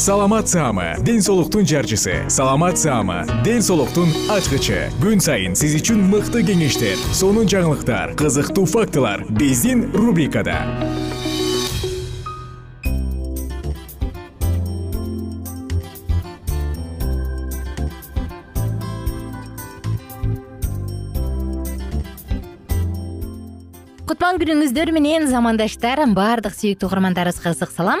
саламат саама ден соолуктун жарчысы. Саламат саама ден соолуктун ачкычы. Күн сайын сиз үчүн мыкты кеңештер сонун жаңылыктар кызыктуу фактылар биздин рубрикада. Кутман күнүңүздөр менен замандаштар баардык сүйүктүү угармандарыбызга ысык салам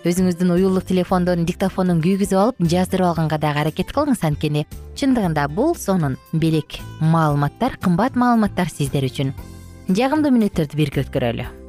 өзүңүздүн уюлдук телефондун диктофонун күйгүзүп алып жаздырып алганга дагы аракет кылыңыз анткени чындыгында бул сонун белек маалыматтар кымбат маалыматтар сиздер үчүн. Жагымдуу мүнөттөрдү бирге өткөрөлү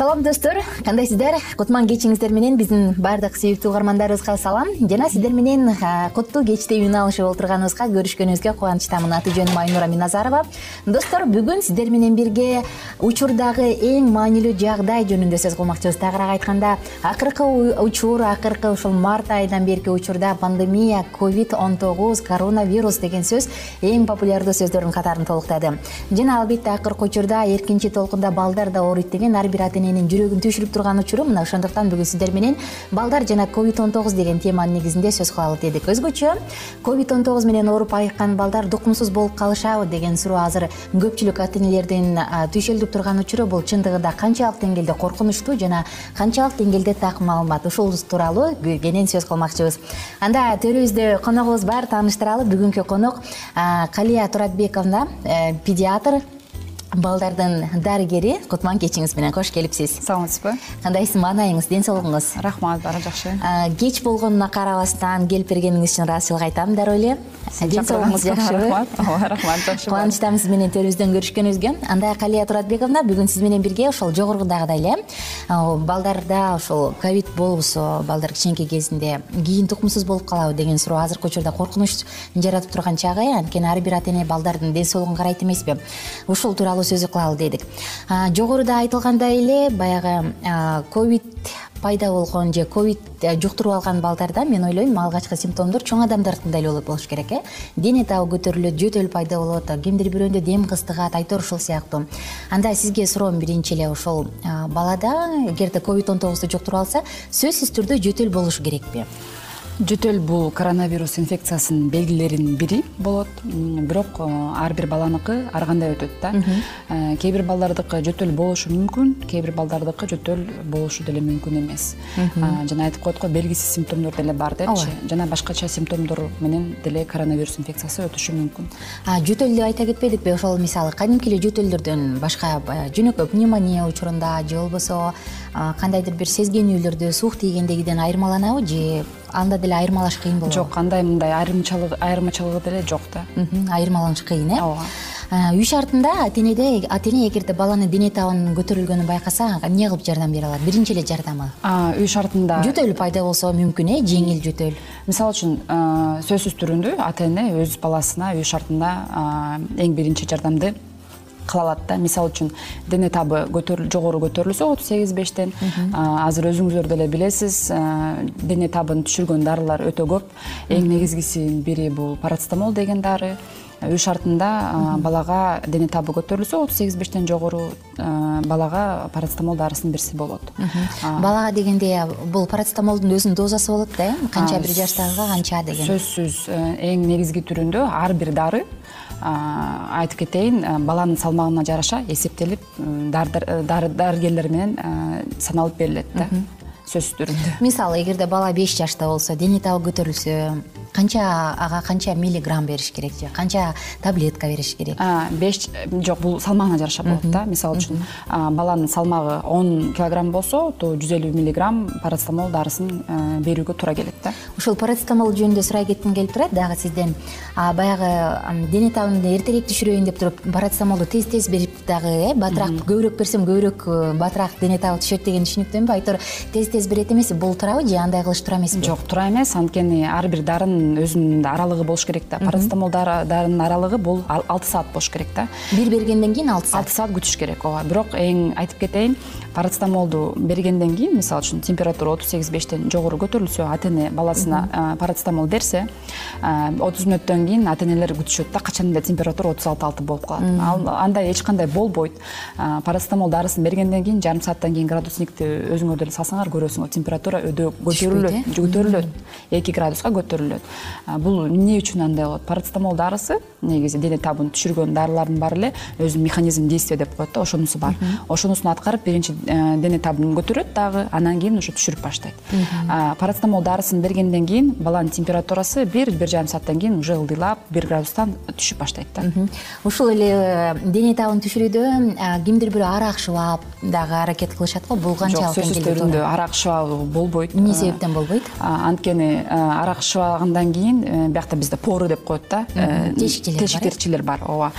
салам достор. Кандайсыздар кутман кечиңиздер менен биздин баардык сүйүктүү угармандарыбызга салам. Жана сиздер менен куттуу кечте үн алышып олтурганыбызга көрүшкөнүбүзгө кубанычтамын. Аты жөнүм айнура миназарова. Достор бүгүн сиздер менен бирге учурдагы эң маанилүү жагдай жөнүндө сөз кылмакчыбыз. Тагыраак айтканда акыркы учур акыркы ушул март айынан берки учурда пандемия ковид он тогуз коронавирус деген сөз эң популярдуу сөздөрдүн катарын толуктады. Жана албетте акыркы учурда эркинчи толкунда балдар да ооруйт деген ар бир ата эне жүрөгүн түшүрүп турган учуру мына ошондуктан бүгүн сиздер менен балдар жана ковид он тогуз деген теманын негизинде сөз кылалы дедик. Өзгөчө ковид он тогуз менен ооруп айыккан балдар тукумсуз болуп калышабы деген суроо азыр көпчүлүк ата энелердин түйшөлдүп турган учуру бул чындыгында канчалык деңгээлде коркунучтуу жана канчалык деңгээлде так маалымат ушул тууралуу кенен сөз кылмакчыбыз. Анда төрүбүздө коногубуз бар тааныштыралы. Бүгүнкү конок калия туратбековна э, педиатр балдардын дарыгери кутман кечиңиз менен кош келипсиз. Саламатсызбы? Кандайсыз маанайыңыз ден соолугуңуз. Рахмат баары жакшы. Кеч болгонуна карабастан келип бергениңиз үчүн ыраазычылык айтам дароо эле ден соолугуңуз жакшыбы рахмат. Ооба рахмат жакшы кубанычтамын сиз менен төрүбүздөн көрүшкөнүбүзгө. Анда калия туратбековна бүгүн сиз менен бирге ошол жогорудагыдай эле. Балдарда ушул ковид болбосо балдар кичинекей кезинде кийин тукумсуз болуп калабы деген суроо азыркы учурда коркунуч жаратып турган чагы. Анткени ар бир ата эне балдардын ден соолугун карайт эмеспи. Ушул тууралуу сөз кылалы дедик. Жогоруда айтылгандай эле баягы ковид пайда болгон же ковид э, жуктуруп алган балдарда мен ойлойм алгачкы симптомдор чоң адамдардыкындай эле болуш керек э. Дене табы көтөрүлөт жөтөл пайда болот кимдир бирөөндө дем кыстыгат айтор ушул сыяктуу. Анда сизге суроом биринчи эле ошол балада эгерде ковид он тогузду жуктуруп алса сөзсүз түрдө жөтөл болушу керекпи жөтөл бул коронавирус инфекциясынын белгилеринин бири болот. Бирок э, ар бир баланыкы ар кандай өтөт да. Э, кээ бир балдардыкы жөтөл болушу мүмкүн кээ бир балдардыкы жөтөл болушу деле мүмкүн эмес. Жана айтып коет го белгисиз симптомдор деле бар депчи. Жана башкача симптомдор менен деле коронавирус инфекциясы өтүшү мүмкүн. Жөтөлдү айта кетпедикпи ошол мисалы кадимки эле жөтөлдөрдөн башка жөнөкөй пневмония учурунда же болбосо кандайдыр бир сезгенүүлөрдө суук тийгендегиден айырмаланабы же анда деле айырмалаш кыйын болобу. Жок андай мындай айырмачылыгы деле жок да. Айырмаланыш кыйын э? Ооба. Үй шартында ата энеде ата эне эгерде баланын дене табынын көтөрүлгөнүн байкаса эмне кылып жардам бере алат? Биринчи эле жардамы? Үй шартында жөтөл пайда болсо мүмкүн э? Жеңил жөтөл. Мисалы үчүн сөзсүз түрүндө ата эне өз баласына үй шартында эң биринчи жардамды кыла алат да. Мисалы үчүн дене табы жогору көтөрүлсө отуз сегиз бештен азыр өзүңүздөр деле билесиз дене табын түшүргөн дарылар өтө көп. Эң негизгисинин бири бул парацетамол деген дары. Үй шартында балага дене табы көтөрүлсө отуз сегиз бештен жогору балага парацетамол дарысын берсе болот. Балага дегенде бул парацетамолдун өзүнүн дозасы болот да э канча бир жаштагыга канча деген? сөзсүз эң негизги түрүндө ар бир дары айтып кетейин баланын салмагына жараша эсептелип дарыгерлер менен саналып берилет да сөзсүз түрүндө мисалы эгерде бала беш жашта болсо дене табы көтөрүлсө канча ага канча миллиграмм бериш керек же канча таблетка бериш керек? Беш жок бул салмагына жараша болот да мисалы үчүн. Баланын салмагы он килограмм болсо то жүз элүү миллиграмм парацетамол дарысын берүүгө туура келет да. Ушул парацетамол жөнүндө сурай кетким келип турат дагы сизден баягы дене табымды эртерээк түшүрөйүн деп туруп парацетамолду тез тез берип дагы э батыраак көбүрөөк берсем көбүрөөк э, батыраак дене табы түшөт деген түшүнүктөнбү айтор тез тез берет эмеспи бул туурабы же андай кылыш туура эмеспи жок туура эмес. Анткени ар бир дарынын өзүнүн аралыгы болуш керек да. Парацетамол дарынын аралыгы бул алты саат болуш керек да. Бир бергенден кийин алты саат. Алты саат күтүш керек. Ооба бирок эң айтып кетейин парацетамолду бергенден кийин мисалы үчүн температура отуз сегиз бештен жогору көтөрүлсө ата эне баласына парацетамол берсе отуз мүнөттөн кийин ата энелер күтүшөт да качан эле температура отуз алты алты болуп калат. Андай эч кандай болбойт парацетамол дарысын бергенден кийин жарым сааттан кийин градусникти өзүңөр деле салсаңар көрөсүңөр температура өйдө көтөрүлөт көтөрүлөт эки градуска көтөрүлөт. Бул эмне үчүн андай болот? Парацетамол дарысы негизи дене табын түшүргөн дарылардын баары эле өзүнүн механизм действия деп коет да ошонусу бар. Ошонусун аткарып биринчи э, дене табын көтөрөт дагы анан кийин уже түшүрүп баштайт. Парацетамол дарысын бергенден кийин баланын температурасы бир бир жарым сааттан кийин уже ылдыйлап бир градустан түшүп баштайт да. Ушул эле э, дене табын түшүрүүдө кимдир бирөө арак шыбап дагы аракет кылышат го бул канчалык жок сөзсүз түрүндө арак шыбабы болбойт. Эмне себептен болбойт? анткени арак шыбагандан кийин э, биякта бизде поры деп коет да. Тешикчилер тешикчилер бар ооба.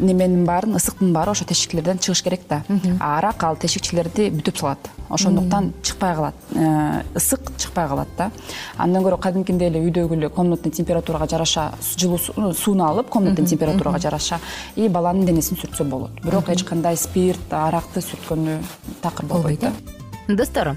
Неменин баарын ысыктын баары ошо тешикчилерден чыгыш керек да. Арак ал тешикчилерди бүтүп салат. Ошондуктан чыкпай калат. Э, ысык чыкпай калат да. Андан көрө кадимкидей эле үйдөгү эле комнатный температурага жараша жылуу сууну алып комнатный температурага жараша и баланын денесин сүртсө болот. Бирок эч кандай спирт аракты сүрткөнү такыр болбойт да. достор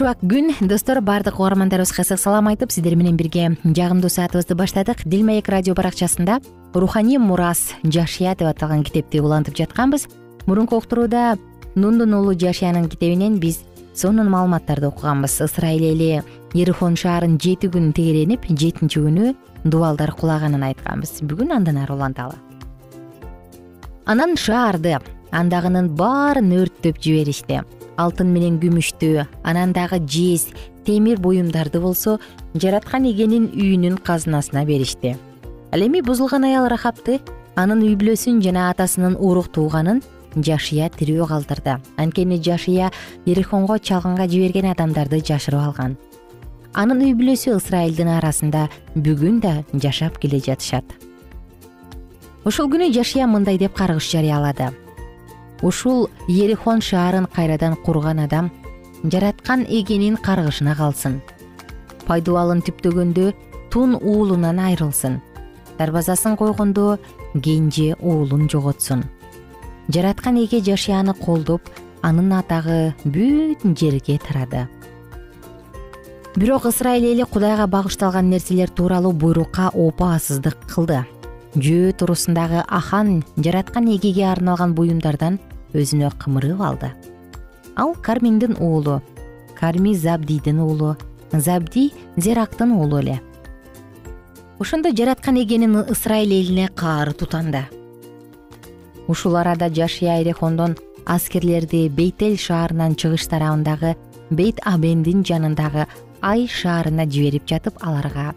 күн. Достор баардык угармандарыбызга ысык салам айтып сиздер менен бирге жагымдуу саатыбызды баштадык. Дил маек радио баракчасында руханий мурас жашия деп аталган китепти улантып жатканбыз. Мурунку уктурууда нундун уулу жашиянын китебинен биз сонун маалыматтарды окуганбыз. Ысрайыл эли ерихон шаарын жети күн тегеренип жетинчи күнү дубалдар кулаганын айтканбыз. Бүгүн андан ары уланталы анан шаарды андагынын баарын өрттөп жиберишти алтын менен күмүштү анан дагы жез темир буюмдарды болсо жараткан эгенин үйүнүн казынасына беришти. Ал эми бузулган аял рахапты анын үй бүлөсүн жана атасынын урук тууганын жашия тирүү калтырды. Анткени жашия ерихонго чалгынга жиберген адамдарды жашырып алган. Анын үй бүлөсү ысрайылдын арасында бүгүн да жашап келе жатышат. Ошол күнү жашия мындай деп каргыш жарыялады ушул ерихон шаарын кайрадан курган адам жараткан эгенин каргышына калсын. Пайдубалын түптөгөндө тун уулунан айрылсын. Дарбазасын койгондо кенже уулун жоготсун. Жараткан эге жашияны колдоп анын атагы бүт жерге тарады. Бирок ысрайыл эли кудайга багышталган нерселер тууралуу буйрукка опаасыздык кылды. Жөө туурусундагы ахан жараткан эгеге арналган буюмдардан өзүнө кымырып алды. Ал карминдин уулу карми забдийдин уулу забди зерактын уулу эле. Ошондо жараткан эгенин ысрайыл элине каары тутанды. Ушул арада жашия эрехондон аскерлерди бейтел шаарынан чыгыш тарабындагы бейт абендин жанындагы ай шаарына жиберип жатып аларга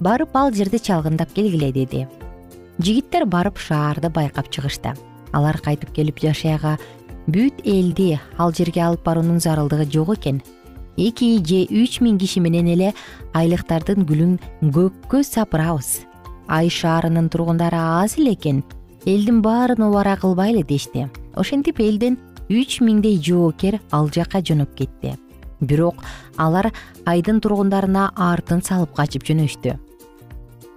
барып ал жерди чалгындап келгиле деди. Жигиттер барып шаарды байкап чыгышты алар кайтып келип жашаяга бүт элди ал жерге алып баруунун зарылдыгы жок экен. Эки же үч миң киши менен эле айлыктардын гүлүн көккө сапырабыз. Ай шаарынын тургундары аз эле экен. Элдин баарын убара кылбайлы дешти. Ошентип элден үч миңдей жоокер ал жакка жөнөп кетти. Бирок алар айдын тургундарына артын салып качып жөнөштү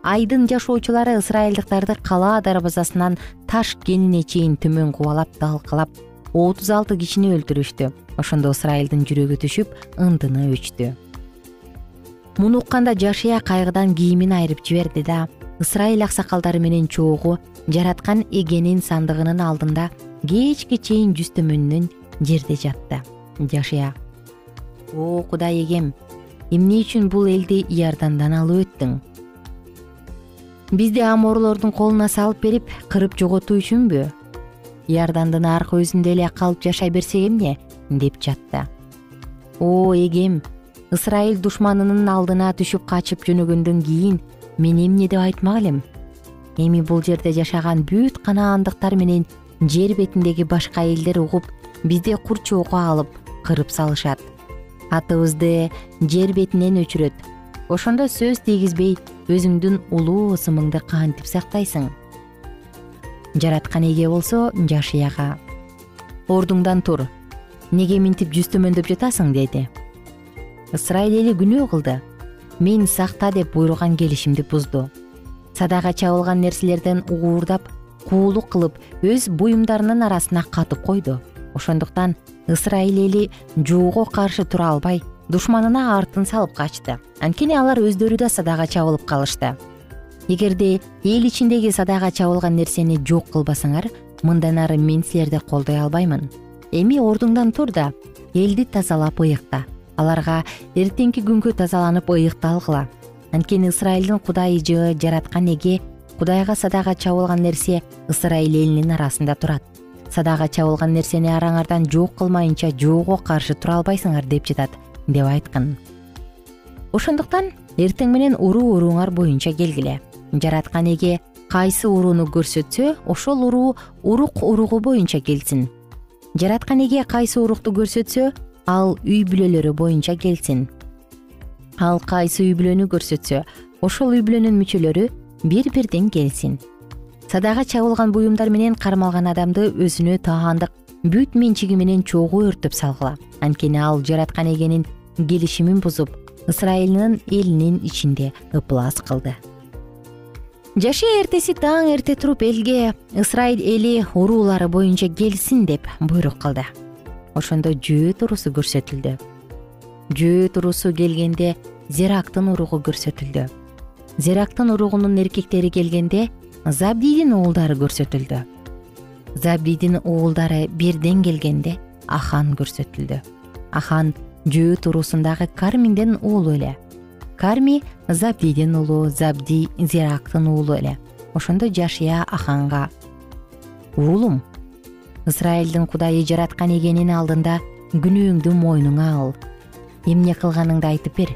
айдын жашоочулары ысрайылдыктарды калаа дарбазасынан таш кенине чейин төмөн кубалап далкалап отуз алты кишини өлтүрүштү. Ошондо ысрайылдын жүрөгү түшүп ындыны өчтү. Муну укканда жашия кайгыдан кийимин айрып жиберди да ысрайыл аксакалдары менен чогуу жараткан эгенин сандыгынын алдында кечке чейин жүз төмөнүнөн жерде жатты. Жашия о кудай эгем эмне үчүн бул элди иордандан алып өттүң бизди аморлордун колуна салып берип кырып жоготуу үчүнбү? Иордандын аркы өзүндө эле калып жашай берсек эмне? Деп жатты о эгем ысрайыл душманынын алдына түшүп качып жөнөгөндөн кийин мен эмне деп айтмак элем? Эми бул жерде жашаган бүт канаандыктар менен жер бетиндеги башка элдер угуп бизди курчоого алып кырып салышат. Атыбызды жер бетинен өчүрөт ошондо сөз тийгизбей өзүңдүн улуу ысымыңды кантип сактайсың? Жараткан эге болсо жашыяга ордуңдан тур. Эмнеге минтип жүз төмөндөп жатасың деди ысрайыл эли күнөө кылды мен сакта деп буйруган келишимди бузду. Садага чабылган нерселерден уурдап куулук кылып өз буюмдарынын арасына катып койду. Ошондуктан ысрайыл эли жоого каршы тура албай душманына артын салып качты. Анткени алар өздөрү да садага чабылып калышты. Эгерде эл ичиндеги садага чабылган нерсени жок кылбасаңар мындан ары мен силерди колдой албаймын. Эми ордуңдан тур да элди тазалап ыйыкта. Аларга эртеңки күнгө тазаланып ыйыкталгыла анткени ысрайылдын кудайы жы жараткан эге кудайга садага чабылган нерсе ысрайыл элинин арасында турат. Садага чабылган нерсени араңардан жок кылмайынча жоого каршы тура албайсыңар деп жатат деп айткан. Ошондуктан эртең менен уруу урууңар боюнча келгиле. Жараткан эге кайсы урууну көрсөтсө ошол уруу урук уругу боюнча келсин. Жараткан эге кайсы урукту көрсөтсө ал үй бүлөлөрү боюнча келсин. Ал кайсы үй бүлөнү көрсөтсө ошол үй бүлөнүн мүчөлөрү бир бирден келсин. Садага чабылган буюмдар менен кармалган адамды өзүнө таандык бүт менчиги менен чогуу өртөп салгыла. Анткени ал жараткан эгенин келишимин бузуп ысрайылдын элинин ичинде ыплас кылды. Жашия эртеси таң эрте туруп элге ысрайыл эли уруулары боюнча келсин деп буйрук кылды. Ошондо жөөт уруусу көрсөтүлдү. Жөөт уруусу келгенде зерактын уругу көрсөтүлдү. Зерактын уругунун эркектери келгенде забдийдин уулдары көрсөтүлдү. Забдийдин уулдары бирден келгенде ахан көрсөтүлдү. Ахан жөөт уруусундагы карминдин уулу эле. Карми забдийдин уулу забди зирактын уулу эле. Ошондо жашия аханга. Уулум ысрайылдын кудайы жараткан эгенин алдында күнөөңдү мойнуңа ал. Эмне кылганыңды айтып бер.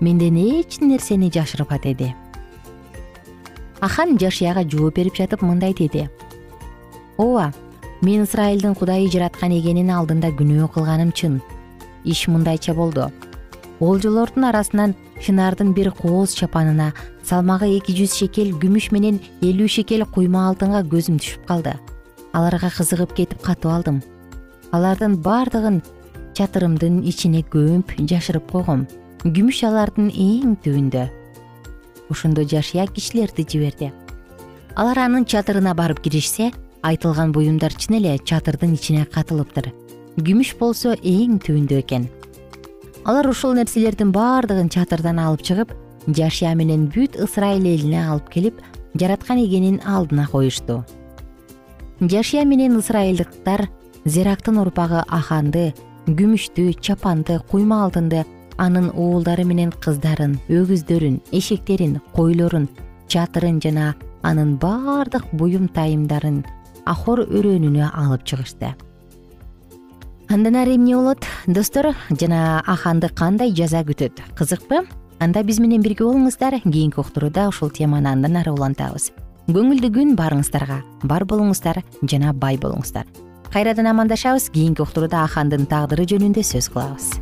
Менден эч нерсени жашырба деди ахан жашияга жооп берип жатып мындай деди. Ооба мен ысрайылдын кудайы жараткан эгенин алдында күнөө кылганым чын иш мындайча болду. Олжолордун арасынан чынардын бир кооз чапанына салмагы эки жүз шекел күмүш менен элүү шекел куйма алтынга көзүм түшүп калды. Аларга кызыгып кетип катып алдым. Алардын баардыгын чатырымдын ичине көмүп жашырып койгом. Күмүш алардын эң түбүндө ошондо жашыя кишилерди жиберди. Алар анын чатырына барып киришсе айтылган буюмдар чын эле чатырдын ичине катылыптыр күмүш болсо эң түбүндө экен. Алар ушул нерселердин баардыгын чатырдан алып чыгып жашия менен бүт ысрайыл элине алып келип жараткан эгенин алдына коюшту. Жашия менен ысрайылдыктар зерактын урпагы аханды күмүштү чапанды куйма алтынды анын уулдары менен кыздарын өгүздөрүн эшектерин койлорун чатырын жана анын баардык буюм тайымдарын ахор өрөөнүнө алып чыгышты андан ары эмне болот? Достор жана аханды кандай жаза күтөт? Кызыкпы анда биз менен бирге болуңуздар. Кийинки уктурууда ушул теманы андан ары улантабыз. Көңүлдүү күн баарыңыздарга бар болуңуздар жана бай болуңуздар. Кайрадан амандашабыз. Кийинки уктурууда ахандын тагдыры жөнүндө сөз кылабыз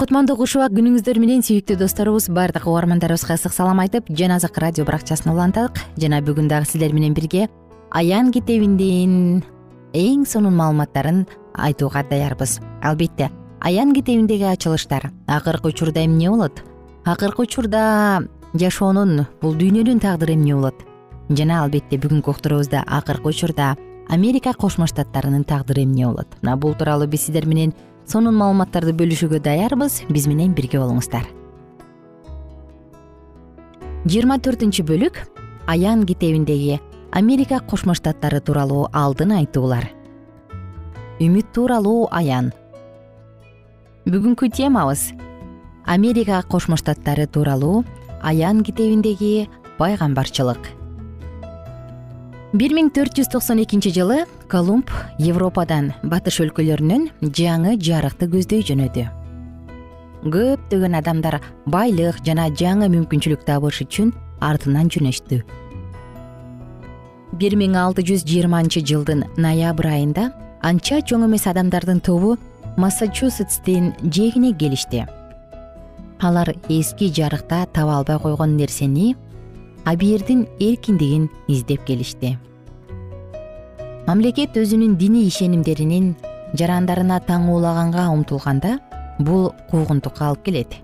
кутмандуу куш убак күнүңүздөр менен сүйүктүү досторубуз баардык угармандарыбызга ысык салам айтып жан азык радио баракчасын улантадык жана бүгүн дагы сиздер менен бирге аян китебинин эң сонун маалыматтарын айтууга даярбыз. Албетте аян китебиндеги ачылыштар акыркы учурда эмне болот? Акыркы учурда жашоонун бул дүйнөнүн тагдыры эмне болот? Жана албетте бүгүнкү уктуруубузда акыркы учурда америка кошмо штаттарынын тагдыры эмне болот? Мына бул тууралуу биз сиздер менен сонун маалыматтарды бөлүшүүгө даярбыз. Биз менен бирге болуңуздар. Жыйырма төртүнчү бөлүк аян китебиндеги америка кошмо штаттары тууралуу алдын айтуулар. Үмүт тууралуу аян. Бүгүнкү темабыз америка кошмо штаттары тууралуу аян китебиндеги пайгамбарчылык бир миң төрт жүз токсон экинчи жылы колумб европадан батыш өлкөлөрүнөн жаңы жарыкты көздөй жөнөдү. Көптөгөн адамдар байлык жана жаңы мүмкүнчүлүк табыш үчүн артынан жөнөштү. Бир миң алты жүз жыйырманчы жылдын ноябрь айында анча чоң эмес адамдардын тобу массачусетстин жээгине келишти. Алар эски жарыкта таба албай койгон нерсени абийирдин эркиндигин издеп келишти. Мамлекет өзүнүн диний ишенимдеринин жарандарына таңуулаганга умтулганда бул куугунтукка алып келет.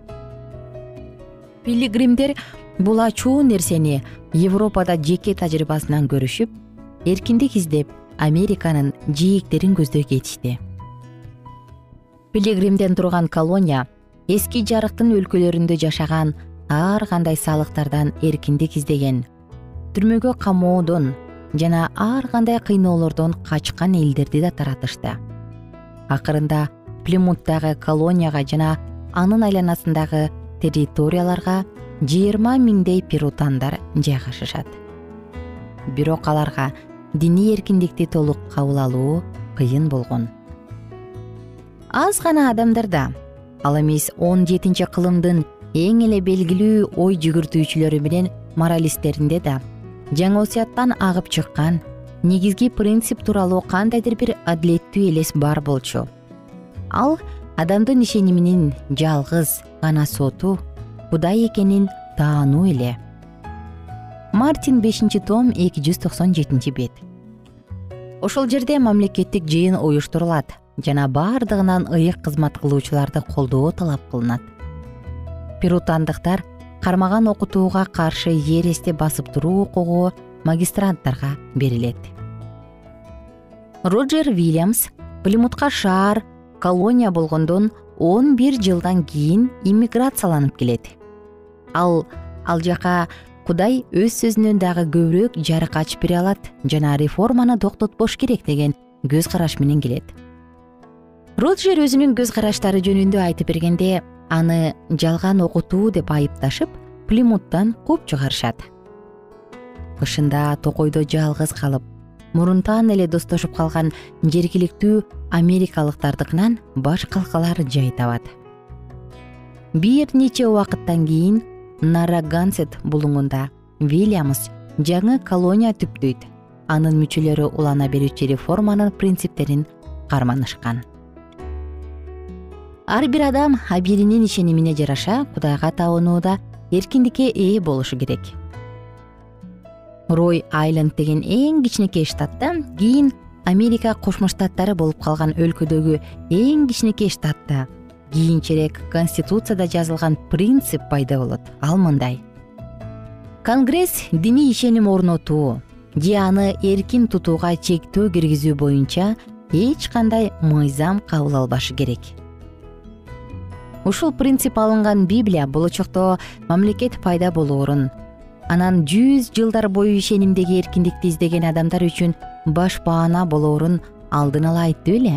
Пилигримдер бул ачуу нерсени европада жеке тажрыйбасынан көрүшүп эркиндик издеп американын жээктерин көздөй кетишти пилигримден турган колония эски жарыктын өлкөлөрүндө жашаган ар кандай салыктардан эркиндик издеген. Түрмөгө камоодон жана ар кандай кыйноолордон качкан элдерди да таратышты. Акырында племуттагы колонияга жана анын айланасындагы территорияларга жыйырма миңдей перутандар жайгашышат. Бирок аларга диний эркиндикти толук кабыл алуу кыйын болгон. Аз гана адамдарда ал эмес он жетинчи кылымдын эң эле белгилүү ой жүгүртүүчүлөрү менен моралисттеринде да. Жаңы осуяттан агып чыккан негизги принцип тууралуу кандайдыр бир адилеттүү элес бар болчу. Ал адамдын ишениминин жалгыз гана соту кудай экенин таануу эле. Мартин бешинчи том эки жүз токсон жетинчи бет. Ошол жерде мамлекеттик жыйын уюштурулат жана баардыгынан ыйык кызмат кылуучуларды колдоо талап кылынат перутандыктар кармаган окутууга каршы ересте басып туруу укугу магистранттарга берилет. Роджер вильямс плимутка шаар колония болгондон он бир жылдан кийин иммиграцияланып келет. Ал ал жака кудай өз сөзүнөн дагы көбүрөөк жарык ачып бере алат жана реформаны токтотпош керек деген көз караш менен келет. Роджер өзүнүн көз караштары жөнүндө айтып бергенде аны жалган окутуу деп айыпташып плимуттан кууп чыгарышат. Кышында токойдо жалгыз калып мурунтан эле достошуп калган жергиликтүү америкалыктардыкынан баш калкалар жай табат бир нече убакыттан кийин нарагансет булуңунда вильямс жаңы колония түптөйт. Анын мүчөлөрү улана берүүчү реформанын принциптерин карманышкан ар бир адам абийиринин ишенимине жараша кудайга табынууда эркиндикке ээ болушу керек. Рой айленд деген эң кичинекей штатта кийин америка кошмо штаттары болуп калган өлкөдөгү эң кичинекей штатта. Кийинчерээк конституцияда жазылган принцип пайда болот. Ал мындай. Конгресс диний ишеним орнотуу же аны эркин тутууга чектөө киргизүү боюнча эч кандай мыйзам кабыл албашы керек ушул принцип алынган библия болочокто мамлекет пайда болоорун. Анан жүз жылдар бою ишенимдеги эркиндикти издеген адамдар үчүн баш баана болоорун алдын ала айтты беле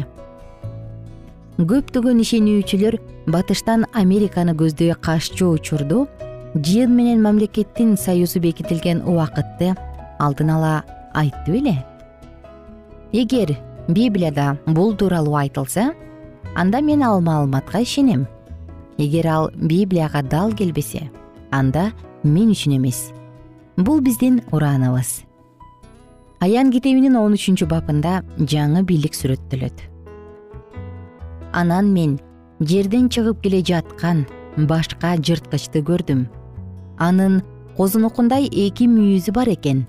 көптөгөн ишенүүчүлөр батыштан американы көздөй кашчу учурду жыйын менен мамлекеттин союзу бекитилген убакытты алдын ала айтты беле эгер библияда бул тууралуу айтылса анда мен ал маалыматка ишенем эгер ал библияга дал келбесе анда мен үчүн эмес. Бул биздин урааныбыз аян китебинин он үчүнчү бабында жаңы бийлик сүрөттөлөт анан мен жерден чыгып келе жаткан башка жырткычты көрдүм. Анын козунокундай эки мүйүзү бар экен.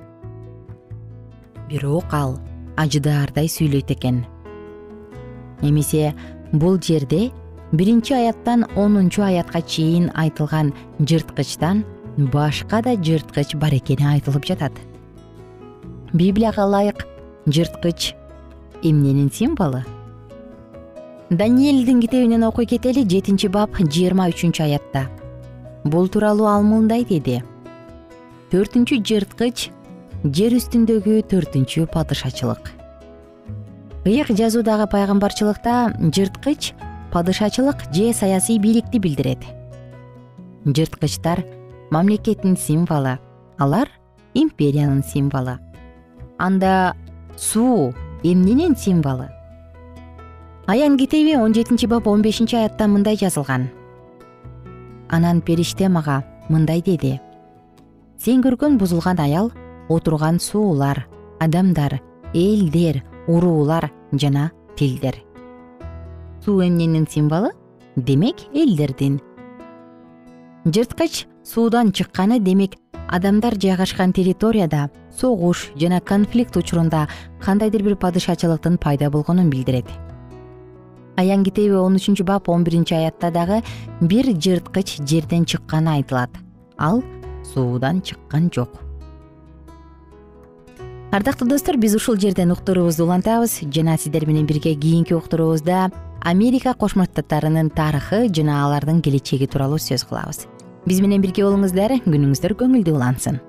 Бирок ал ажыдаардай сүйлөйт экен. Эмесе бул жерде биринчи аяттан онунчу аятка чейин айтылган жырткычтан башка да жырткыч бар экени айтылып жатат. Библияга ылайык жырткыч эмненин символу? Даниэлдин китебинен окуй кетели жетинчи бап жыйырма үчүнчү аятта. Бул тууралуу ал мындай деди. Төртүнчү жырткыч жер үстүндөгү төртүнчү падышачылык. Ыйык жазуудагы пайгамбарчылыкта жырткыч падышачылык же саясий бийликти билдирет. Жырткычтар мамлекеттин символу алар империянын символу. Анда суу эмненин символу? Аян китеби он жетинчи бап он бешинчи аятта мындай жазылган. Анан периште мага мындай деди. Сен көргөн бузулган аял отурган суулар адамдар элдер уруулар жана тилдер суу эмненин символу? Демек элдердин. Жырткыч суудан чыкканы демек адамдар жайгашкан территорияда согуш жана конфликт учурунда кандайдыр бир падышачылыктын пайда болгонун билдирет. Аян китеби он үчүнчү бап он биринчи аятта дагы бир жырткыч жерден чыкканы айтылат. Ал суудан чыккан жок. Ардактуу достор биз ушул жерден уктуруубузду улантабыз жана сиздер менен бирге кийинки уктуруубузда америка кошмо штаттарынын тарыхы жана алардын келечеги тууралуу сөз кылабыз. Биз менен бирге болуңуздар күнүңүздөр көңүлдүү улансын.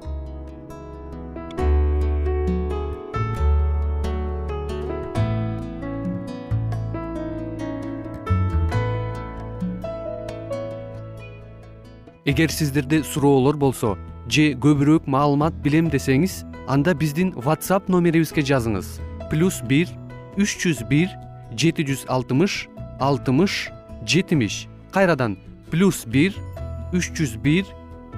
Эгер сиздерде суроолор болсо же көбүрөөк маалымат билем десеңиз анда биздин whatsapp номерибизге жазыңыз. Плюс бир үч жүз бир жети жүз алтымыш алтымыш жетимиш. Кайрадан плюс бир үч жүз бир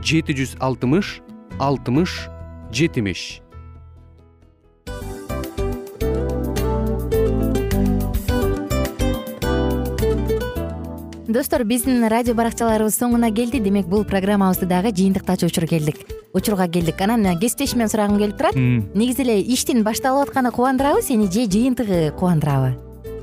жети жүз алтымыш алтымыш жетимиш. Достор биздин радио баракчаларыбыз соңуна келди. Демек бул программабызды дагы жыйынтыктачу учур келдик. Учурга келдик. Анан кесиптешимден сурагым келип турат. Негизи эле иштин башталып атканы кубандырабы сени же жыйынтыгы кубандырабы